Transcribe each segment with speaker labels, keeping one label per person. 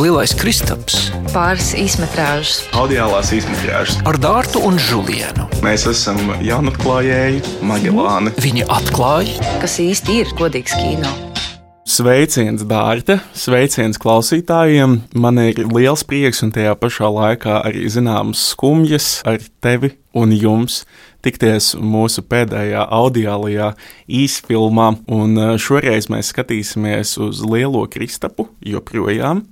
Speaker 1: Lielais Kristaps,
Speaker 2: pāris īsmetrāžas,
Speaker 3: audiālās izmetrāžas.
Speaker 1: ar Dārtu un Žulienu.
Speaker 3: Mēs esam jaunatklājēji, Magelāni.
Speaker 1: Viņi atklāja,
Speaker 2: kas īsti ir godīgs kino.
Speaker 3: Sveiciens, Dārta! Sveiciens klausītājiem! Man ir liels prieks un tajā pašā laikā arī zināmas skumjas ar tevi un jums tikties mūsu pēdējā audiālajā īsfilmā. Un eh, šoreiz mēs skatīsimies uz Lielo Kristapu joprojām.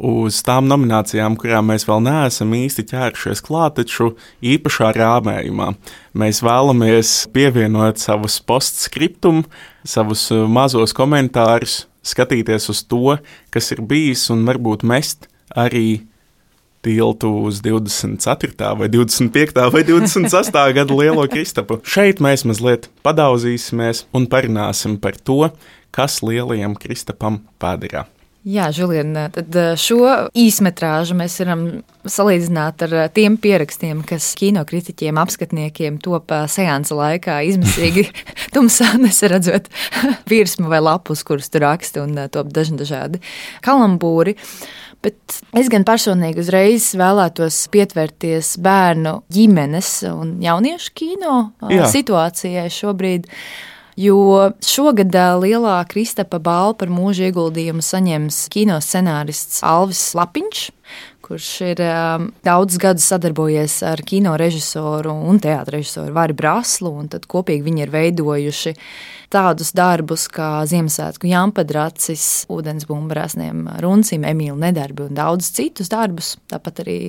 Speaker 3: Uz tām nominācijām, kurām mēs vēl neesam īsti ķērušies klāt, taču īpašā rāmējumā. Mēs vēlamies pievienot savus postscriptum, savus eh, mazos komentārus, skatīties uz to, kas ir bijis, un varbūt mest arī tiltu uz 24. vai 25. vai 26. gada lielo Kristapu. Šeit mēs mazliet padauzīsimies un parunāsim par to, kas lielajam Kristapam padarā.
Speaker 2: Jā, Žulien, tad eh, šo īsmetrāžu mēs varam salīdzināt ar eh, tiem pierakstiem, kas kinokritiķiem, apskatniekiem top eh, seansa laikā izmisīgi tumsā nesaredzot virsmu vai lapus, kurus tur raksta un top dažni dažādi kalambūri. Bet es gan personīgi uzreiz vēlētos pietvērties bērnu ģimenes un jauniešu kino
Speaker 3: Jā.
Speaker 2: situācijai šobrīd. Jo šogad lielā Kristapa balva par mūža ieguldījumu saņems kino scenārists Alvis Lapiņš, kurš ir um, daudz gadus sadarbojies ar kino režisoru un teātris režisoru Vāri Braslu, un tad kopīgi viņi ir veidojuši tādus darbus kā Ziemassvētku jāmpadracis, ūdensbumbu rasniem runcim, Emīlu nedarbi un daudz citus darbus, tāpat arī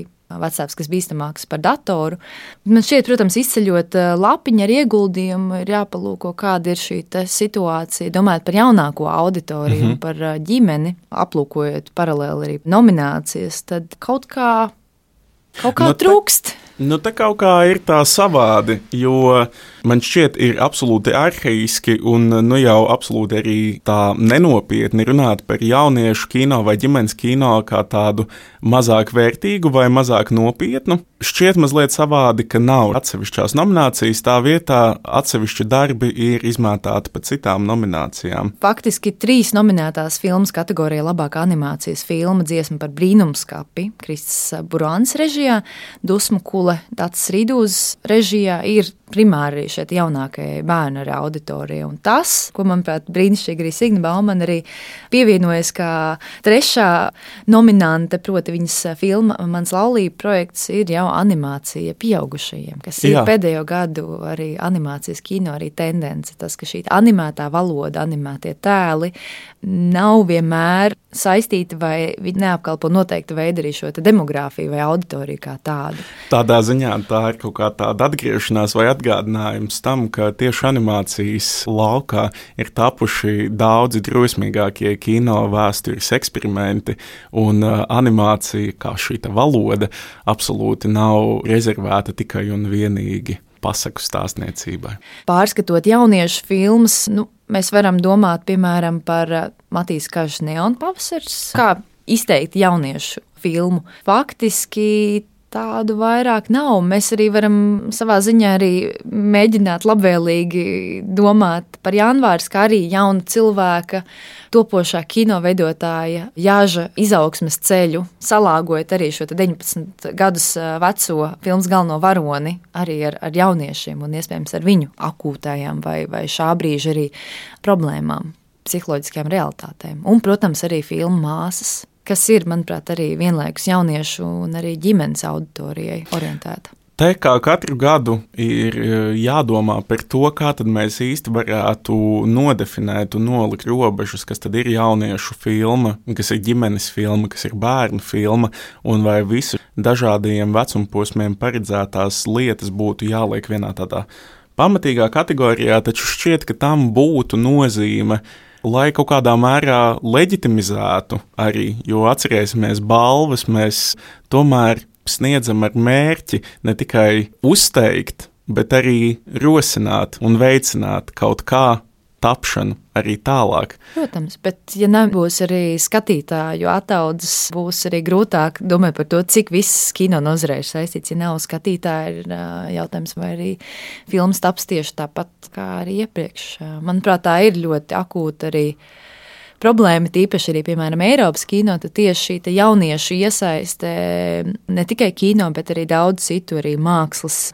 Speaker 2: vecāks, kas bīstamāks par datoru. Man šķiet, protams, izceļot eh, lapiņu ar ieguldījumu, ir jāpalūko, kāda ir šī situācija. Domājot par jaunāko auditoriju, mm -hmm. par eh, ģimeni, aplūkojot paralēli arī nominācijas, tad kaut kā, kaut kā
Speaker 3: Nu,
Speaker 2: trūkst.
Speaker 3: Nu, tā kaut kā ir tā savādi, jo man šķiet, ir absolūti arhaiski un nu, jau absolūti arī tā nenopietni runāt par jauniešu kino vai ģimenes kino kā tādu mazāk vērtīgu vai mazāk nopietnu. Šķiet mazliet savādi, ka nav atsevišķās nominācijas, tā vietā atsevišķi darbi ir izmētāti pa citām nominācijām.
Speaker 2: Faktiski trīs nominētās filmas kategorijā labākā animācijas filma dziesma par brīnumskapi Kristis Burāns režijā, Dusmu kule Dats Rīdūzes režijā ir primāri šeit jaunākajai bērnu ar auditoriju. Un tas, ko manuprāt brīnišķīgi arī Signa Baumana arī pievienojas kā trešā nominante, proti viņas filma Mans laulība projekts ir jau animācija pieaugušajiem, kas ir
Speaker 3: Jā.
Speaker 2: pēdējo gadu arī animācijas kino arī tendence. Tas, ka šī animētā valoda, animētie tēli nav vienmēr saistīti vai neapkalpo noteiktu veidu arī šo demogrāfiju vai auditoriju kā tādu.
Speaker 3: Tādā ziņā tā ir kaut kā tāda atgriešanās vai atgādinājums tam, ka tieši animācijas laukā ir tapuši daudzi drosmīgākie kino vēstures eksperimenti, un uh, animācija, kā šī valoda, absolūti nav rezervēta tikai un vienīgi pasaku stāstniecībai.
Speaker 2: Pārskatot jauniešu filmas, nu, mēs varam domāt piemēram par eh, Matīs Kažas Neon pavasars, kā izteikti jauniešu filmu. Faktiski tādu vairāk nav. Mēs arī varam savā ziņā arī mēģināt labvēlīgi domāt par janvārs, kā arī jauna cilvēka, topošā kino veidotāja Jāža izaugsmes ceļu, salāgojot arī šo te 19 gadus veco filmas galveno varoni arī ar, ar jauniešiem un iespējams ar viņu akūtājām vai, vai šā brīža arī problēmām, psiholoģiskajām realitātēm. Un, protams, arī filmu māsas, kas ir, manuprāt, arī vienlaikus jauniešu un arī ģimenes auditorijai orientēta.
Speaker 3: Te kā katru gadu ir e, jādomā par to, kā mēs īsti varētu nodefinēt un nolikt robežas, kas tad ir jauniešu filma, kas ir ģimenes filma, kas ir bērnu filma, un vai visu dažādiem vecumposmiem paredzētās lietas būtu jāliek vienā tādā pamatīgā kategorijā, taču šķiet, ka tam būtu nozīme. Lai kaut kādā mērā leģitimizētu arī, jo atcerēsimies, balvas mēs tomēr sniedzam ar mērķi ne tikai uzteikt, bet arī rosināt un veicināt kaut kā tapšanu arī tālāk.
Speaker 2: Protams, bet ja nebūs arī skatītāju attaudzes, būs arī grūtāk domāt par to, cik viss kino nozarē ir saistīts. Ja nav skatītāji, ir jautājums, vai arī filmas taps tieši tāpat kā arī iepriekš. Manuprāt, tā ir ļoti akūta arī problēma, tīpaši arī, piemēram, Eiropas kino, tad tieši šī jauniešu iesaiste ne tikai kino, bet arī daudz citu, arī mākslas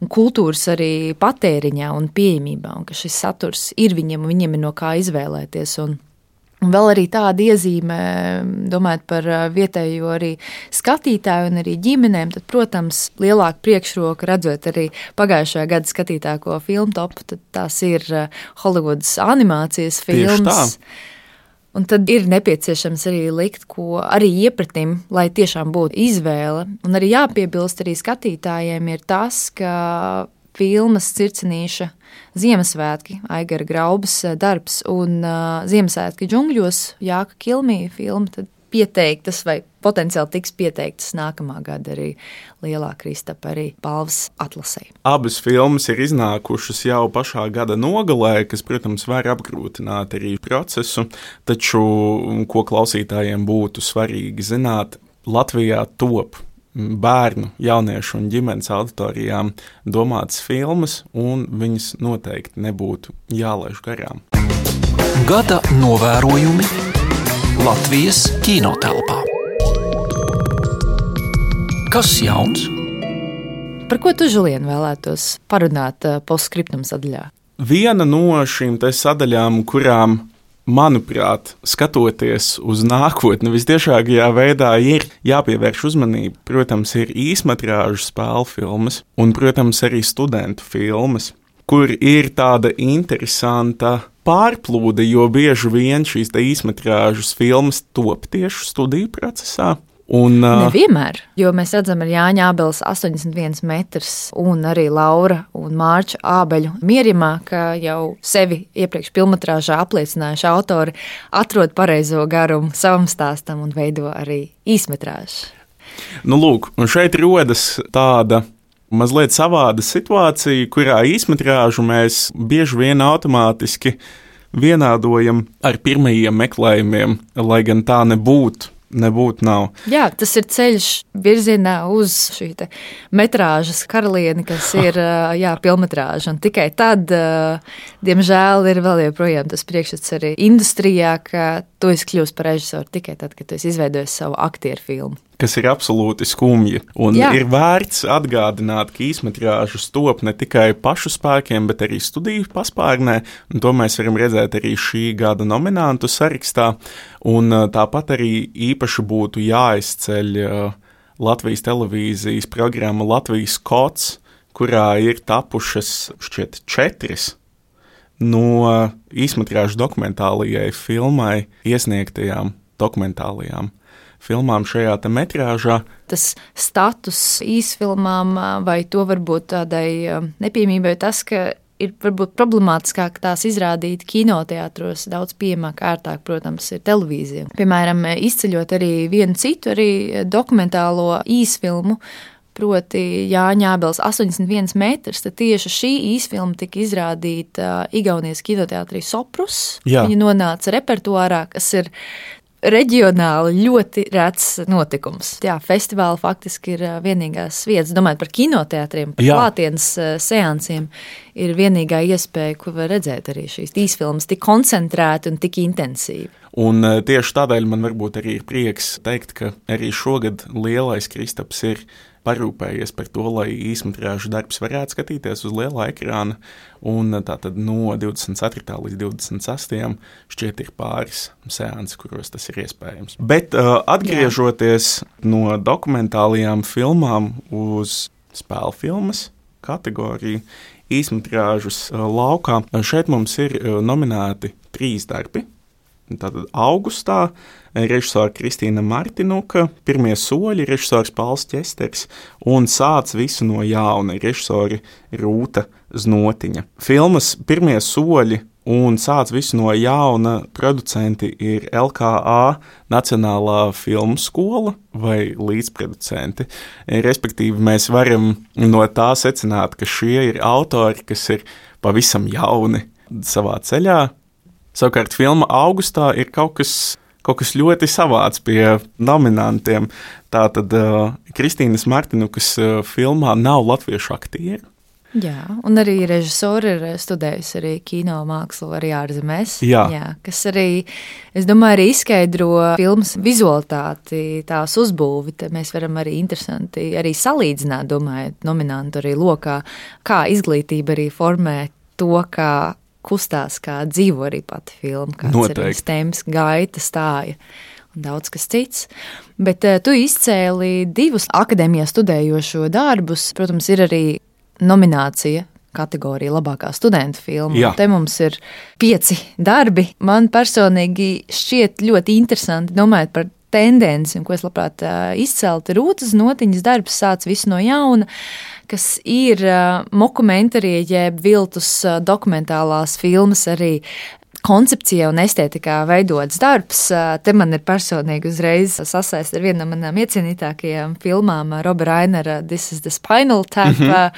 Speaker 2: un kultūras arī patēriņā un pieejamībā, un ka šis saturs ir viņiem un viņiem ir no kā izvēlēties. Un Un vēl arī tāda iezīme, domājot par vietējo arī skatītāju un arī ģimenēm, tad, protams, lielāka priekšroka redzot arī pagājušajā gada skatītāko filmu topu, tad tās ir Hollywoodas animācijas filmas. Un tad ir nepieciešams arī likt, ko arī iepratim, lai tiešām būtu izvēle. Un arī jāpiebilst arī skatītājiem ir tas, ka filmas Circenīša Ziemassvētki, Aigara Graubas eh, darbs un uh, Ziemassvētki džungļos, Jāka Kilmija filma, tad pieteiktas vai potenciāli tiks pieteiktas nākamā gada arī Lielā Kristapa arī balvas atlasē.
Speaker 3: Abas filmas ir iznākušas jau pašā gada nogalē, kas, protams, var apgrūtināt arī procesu, taču, ko klausītājiem būtu svarīgi zināt, Latvijā top bērnu, jauniešu un ģimenes auditorijām domātas filmas, un viņas noteikti nebūtu jālaiž garām.
Speaker 1: Gada novērojumi Latvijas kinotelpā. Kas jauns?
Speaker 2: Par ko tu, Žulien, vēlētos parunāt uh, postskriptum sadaļā?
Speaker 3: Viena no šīm sadaļām, kurām manuprāt, skatoties uz nākotni, visciešākajā veidā ir jāpievērš uzmanība. Protams, ir īsmetrāžu spēļu filmas un, protams, arī studentu filmas, kur ir tāda interesanta pārplūde, jo bieži vien šīs īsmetrāžas filmas top tieši studiju procesā.
Speaker 2: Un, uh, Nevienmēr, jo mēs redzam, ka Jāņa Ābeles 81 metrus un arī Laura un Mārča Ābeļu mierimā, ka jau sevi iepriekš filmatrāžā apliecinājuši autori atrod pareizo garumu savam stāstam un veido arī īsmetrāžu.
Speaker 3: Nu, lūk, un šeit rodas tāda mazliet savāda situācija, kurā īsmetrāžu mēs bieži vien automātiski vienādojam ar pirmajiem meklējumiem, lai gan tā nebūtu nebūtu nav.
Speaker 2: Jā, tas ir ceļš virzienā uz šī metrāžas karalieni, kas ir jā, pilnmetrāža. Un tikai tad, diemžēl, ir vēl joprojām tas priekšstats arī industrijā, ka tu esi kļuvis par režisoru tikai tad, kad esi izveidojis savu aktieru filmu
Speaker 3: kas ir absolūti skumji. Un Jā. ir vērts atgādināt, ka īsmetrāžas top ne tikai pašu spēkiem, bet arī studiju paspārnē, un to mēs varam redzēt arī šī gada nominantu sarakstā. Un tāpat arī īpaši būtu jāizceļ Latvijas televīzijas programma Latvijas kods, kurā ir tapušas šķiet četras no īsmetrāžu dokumentālajai filmai iesniegtajām dokumentālajām filmām šajā metrāžā.
Speaker 2: Tas status īsfilmām vai to varbūt tādai nepieejamībai tas, ka ir varbūt problemātiskāk tās izrādīt kinoteātros, daudz pieejamāk, ērtāk, protams, ir televīzija. Piemēram, izceļot arī vienu citu arī dokumentālo īsfilmu. Proti, Jāņa Ābels 81 metrus. Tad tieši šī īsfilma tika izrādīta Igaunijas kinoteātrī Soprus. Jā. Viņa nonāca repertuārā, kas ir reģionāli ļoti rets notikums. Jā, festivāli faktiski ir vienīgās vietas, domājot par kinoteātriem, par klātienes seansiem, ir vienīgā iespēja, ko var redzēt arī šīs īsfilmas tik koncentrēti un tik intensīvi.
Speaker 3: Un tieši tādēļ man varbūt arī ir prieks teikt, ka arī šogad lielais Kristaps ir parūpējies par to, lai īsmetrāžu darbs varētu skatīties uz lielā ekrāna. Un tātad no 24. līdz 26. šķiet ir pāris seansi, kuros tas ir iespējams. Bet uh, atgriežoties Jā. no dokumentālajām filmām uz spēļu filmas kategoriju, īsmetrāžas uh, laukā, šeit mums ir uh, nominēti trīs darbi. Tātad augustā režisora Kristīna Martinuka, pirmie soļi režisors Pauls Česters un sāc visu no jauna režisori Rūta Znotiņa. Filmas pirmie soļi un sāc visu no jauna producenti ir LKA Nacionālā filmu skola vai līdzproducenti. Respektīvi, mēs varam no tā secināt, ka šie ir autori, kas ir pavisam jauni savā ceļā. Savukārt, filma augustā ir kaut kas kaut kas ļoti savāds pie nominantiem. Tātad uh, Kristīnas Martinukas uh, filmā nav latviešu aktieru.
Speaker 2: Jā, un arī režisori ir studējusi arī kino mākslu, arī ārzemēs.
Speaker 3: Jā.
Speaker 2: Jā, kas arī, es domāju, arī izskaidro filmas vizualitāti, tās uzbūvi. Te mēs varam arī interesanti arī salīdzināt, domājot, nominantu arī lokā, kā izglītība arī formē to, kā kustās, kā dzīvo arī pati filma, kāds ir
Speaker 3: Noteikti.
Speaker 2: viņas tēmas, gaita, stāja un daudz kas cits. Bet uh, tu izcēli divus akadēmijā studējošo darbus. Protams, ir arī nominācija. Kategorija labākā studenta filma.
Speaker 3: Jā.
Speaker 2: Te mums ir pieci darbi. Man personīgi šķiet ļoti interesanti domājot par tendenci, ko es labprāt ā, izceltu. Rūtas notiņas darbs sāc visu no jauna, kas ir dokumentārie, jeb viltus dokumentālās filmas arī koncepcijā un estētikā veidots darbs. Te man ir personīgi uzreiz sasaist ar vienu no manām iecienītākajām filmām, Roba Rainera This is the Spinal Tap. Mm -hmm.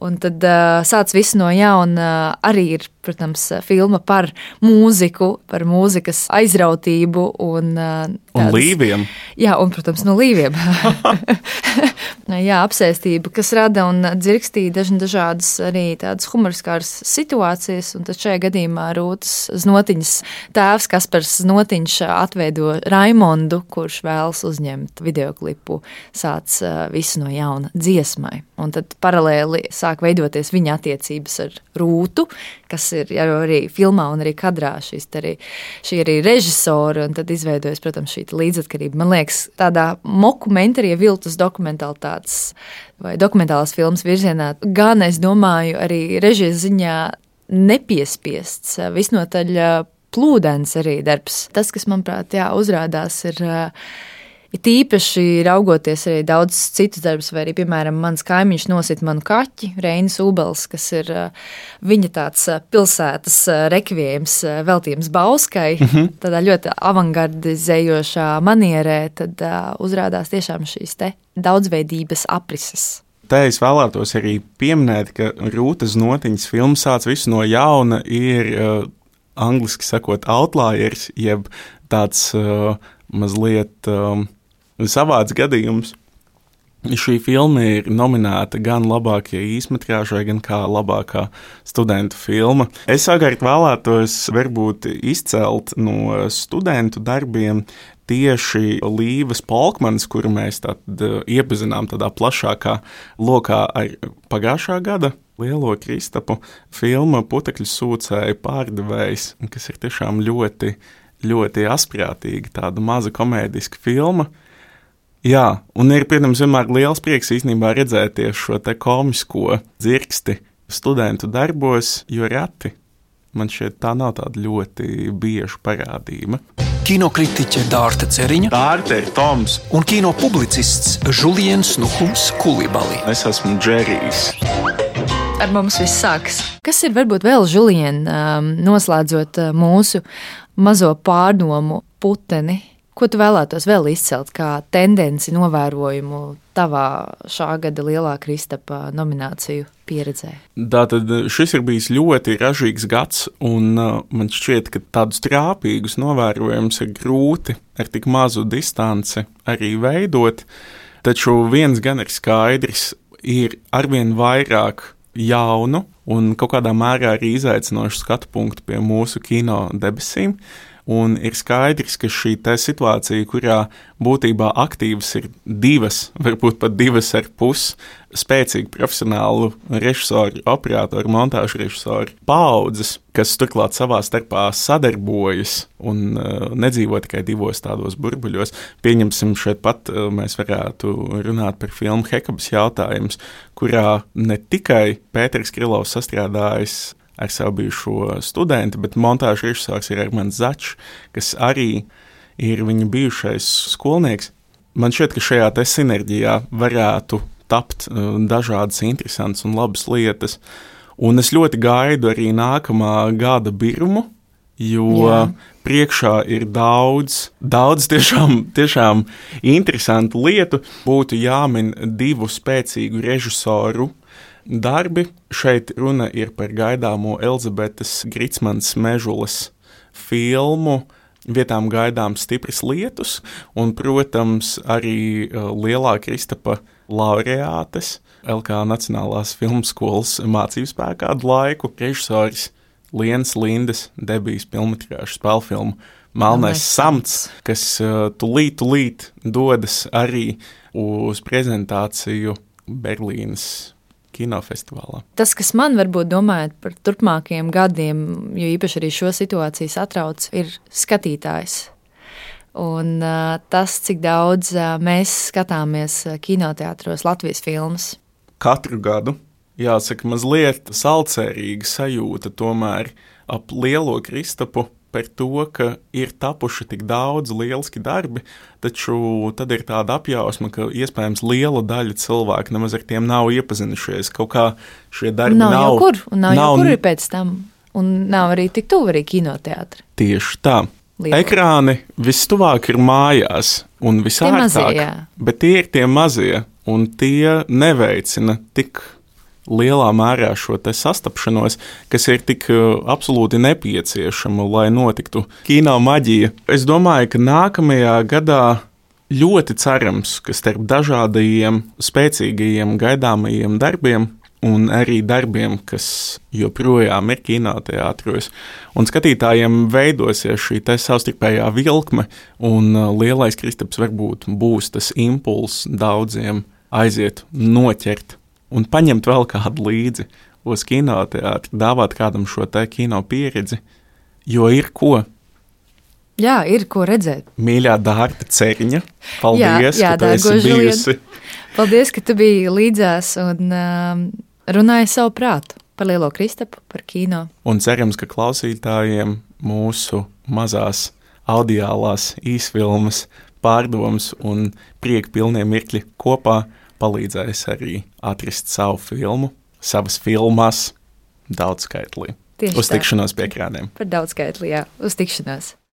Speaker 2: Un tad uh, sāc visu no jauna. Arī ir, protams, filma par mūziku, par mūzikas aizrautību un, uh,
Speaker 3: Un līviem.
Speaker 2: Jā, un, protams, no līviem. jā, apsēstība, kas rada un dzirkstīja dažna dažādas arī tādas humoriskāras situācijas. Un tad šajā gadījumā Rūtas Znotiņas tēvs Kaspars Znotiņš atveido Raimondu, kurš vēlas uzņemt videoklipu, sāc visu no jauna dziesmai. Un tad paralēli sāk veidoties viņa attiecības ar Rūtu, kas ir jau arī filmā un arī kadrā. Šis Arī, šī arī režisora, un tad izveidojas, protams, šī līdzatkarība. Man liekas, tādā dokumentārie viltus dokumentālitātes vai dokumentālās filmas virzienā, gan es domāju, arī režijas ziņā nepiespiests, visnotaļ plūdens arī darbs. Tas, kas, manuprāt, jā, uzrādās, ir. Ā, Ir tīpaši raugoties arī daudz citus darbus, vai arī, piemēram, mans kaimiņš nosit manu kaķi, Reinis Ubels, kas ir viņa tāds pilsētas ā, veltījums Bauskai, mm -hmm. tādā ļoti avangardizējošā manierē, tad ā, uzrādās tiešām šīs te daudzveidības aprises.
Speaker 3: Te es vēlētos arī pieminēt, ka Rūtas notiņas filma sāc visu no jauna ir uh, angliski sakot outliers, jeb tāds uh, mazliet um, savāds gadījums. Šī filma ir nominēta gan labākajai īsmetrāžai, gan kā labākā studentu filma. Es savukārt vēlētos varbūt izcelt no studentu darbiem tieši Līvas Polkmanas, kuru mēs tad uh, iepazinām tādā plašākā lokā ar pagājušā gada lielo Kristapu filmu Putekļu sūcēju pārdevējs, kas ir tiešām ļoti, ļoti asprātīga, tāda maza komēdiska filma. Jā, un ir, protams, vienmēr liels prieks īstenībā redzēt šo te komisko dzirksti studentu darbos, jo reti man šķiet tā nav tāda ļoti bieža parādība.
Speaker 1: Kinokritiķe Dārta Ceriņa
Speaker 3: Dārta ir Toms,
Speaker 1: un kino publicists Julians Nuhums Kulibali.
Speaker 3: es esmu Džerijs.
Speaker 2: Ar mums viss sākas. Kas ir varbūt vēl, Julien, um, noslēdzot uh, mūsu mazo pārdomu puteni? Ko tu vēlētos vēl izcelt kā tendenci novērojumu tavā šā gada lielā Kristapa nomināciju pieredzē?
Speaker 3: Tātad šis ir bijis ļoti ražīgs gads, un uh, man šķiet, ka tādus trāpīgus novērojumus ir grūti ar tik mazu distanci arī veidot. Taču viens gan ir skaidrs, ir arvien vairāk jaunu un kaut kādā mērā arī izaicinošu skatu punktu pie mūsu kino debesīm. Un ir skaidrs, ka šī situācija, kurā būtībā aktīvas ir divas, varbūt pat divas ar pus spēcīgu profesionālu režisoru, operatoru, montāžu režisoru paudzes, kas turklāt savā starpā sadarbojas un uh, nedzīvo tikai divos tādos burbuļos. Pieņemsim, šeit pat uh, mēs varētu runāt par filmu Hekabas jautājums, kurā ne tikai Pēters Krilovs sastrādājis ar savu bijušo studentu, bet montāžu režisors ir Armāns Začs, kas arī ir viņa bijušais skolnieks. Man šķiet, ka šajā sinerģijā varētu tapt uh, dažādas interesantas un labas lietas. Un es ļoti gaidu arī nākamā gada birmu, jo
Speaker 2: Jā.
Speaker 3: priekšā ir daudz, daudz tiešām, tiešām interesantu lietu. Būtu jāmin divu spēcīgu režisoru darbi. Šeit runa ir par gaidāmo Elizabetes Gritsmanas mežulas filmu. Vietām gaidām stipras lietus, un, protams, arī uh, lielā Kristapa laureātes LK Nacionālās filmu skolas mācību spēkā laiku. Režisors Liens Lindas debijas filmas spēļu filmu Melnais samts, kas uh, tūlīt, tūlīt dodas arī uz prezentāciju Berlīnas kinofestivālā.
Speaker 2: Tas, kas man varbūt domājot par turpmākajiem gadiem, jo īpaši arī šo situāciju satrauc, ir skatītājs. Un uh, tas, cik daudz uh, mēs skatāmies kinoteātros Latvijas filmas.
Speaker 3: Katru gadu, jāsaka, mazliet salcērīga sajūta tomēr ap lielo Kristapu par to, ka ir tapuši tik daudz lieliski darbi, taču tad ir tāda apjausma, ka iespējams liela daļa cilvēku nemaz ar tiem nav iepazinušies. Kaut kā šie darbi
Speaker 2: nav.
Speaker 3: Nav
Speaker 2: jau kur, un nav, nav jau kur ir pēc tam, un nav arī tik tuvu arī kinoteātri.
Speaker 3: Tieši tā. Liela. Ekrāni vistuvāk ir mājās un visārāk, bet tie ir tie mazie, un tie neveicina tik lielā mērā šo sastapšanos, kas ir tik uh, absolūti nepieciešama, lai notiktu kino maģija. Es domāju, ka nākamajā gadā ļoti cerams, ka starp dažādajiem spēcīgajiem gaidāmajiem darbiem un arī darbiem, kas joprojām ir kinoteātros. Un skatītājiem veidosies šī savstarpējā vilkme, un uh, lielais kristaps varbūt būs tas impulss daudziem aiziet, noķert un paņemt vēl kādu līdzi uz kinoteātri, dāvāt kādam šo te kino pieredzi, jo ir ko.
Speaker 2: Jā, ir ko redzēt.
Speaker 3: Mīļā dārta ceriņa, paldies, jā, jā, ka tu esi bijusi.
Speaker 2: Paldies, ka tu biji līdzās un um, runāji savu prātu par Lielo Kristapu, par kino.
Speaker 3: Un cerams, ka klausītājiem mūsu mazās audiālās īsfilmas pārdomas un prieka pilnie mirkļi kopā palīdzējis arī atrast savu filmu, savas filmas daudzskaitlī. Uz tikšanos pie krāniem.
Speaker 2: Par daudzskaitlī, jā, uz tikšanos.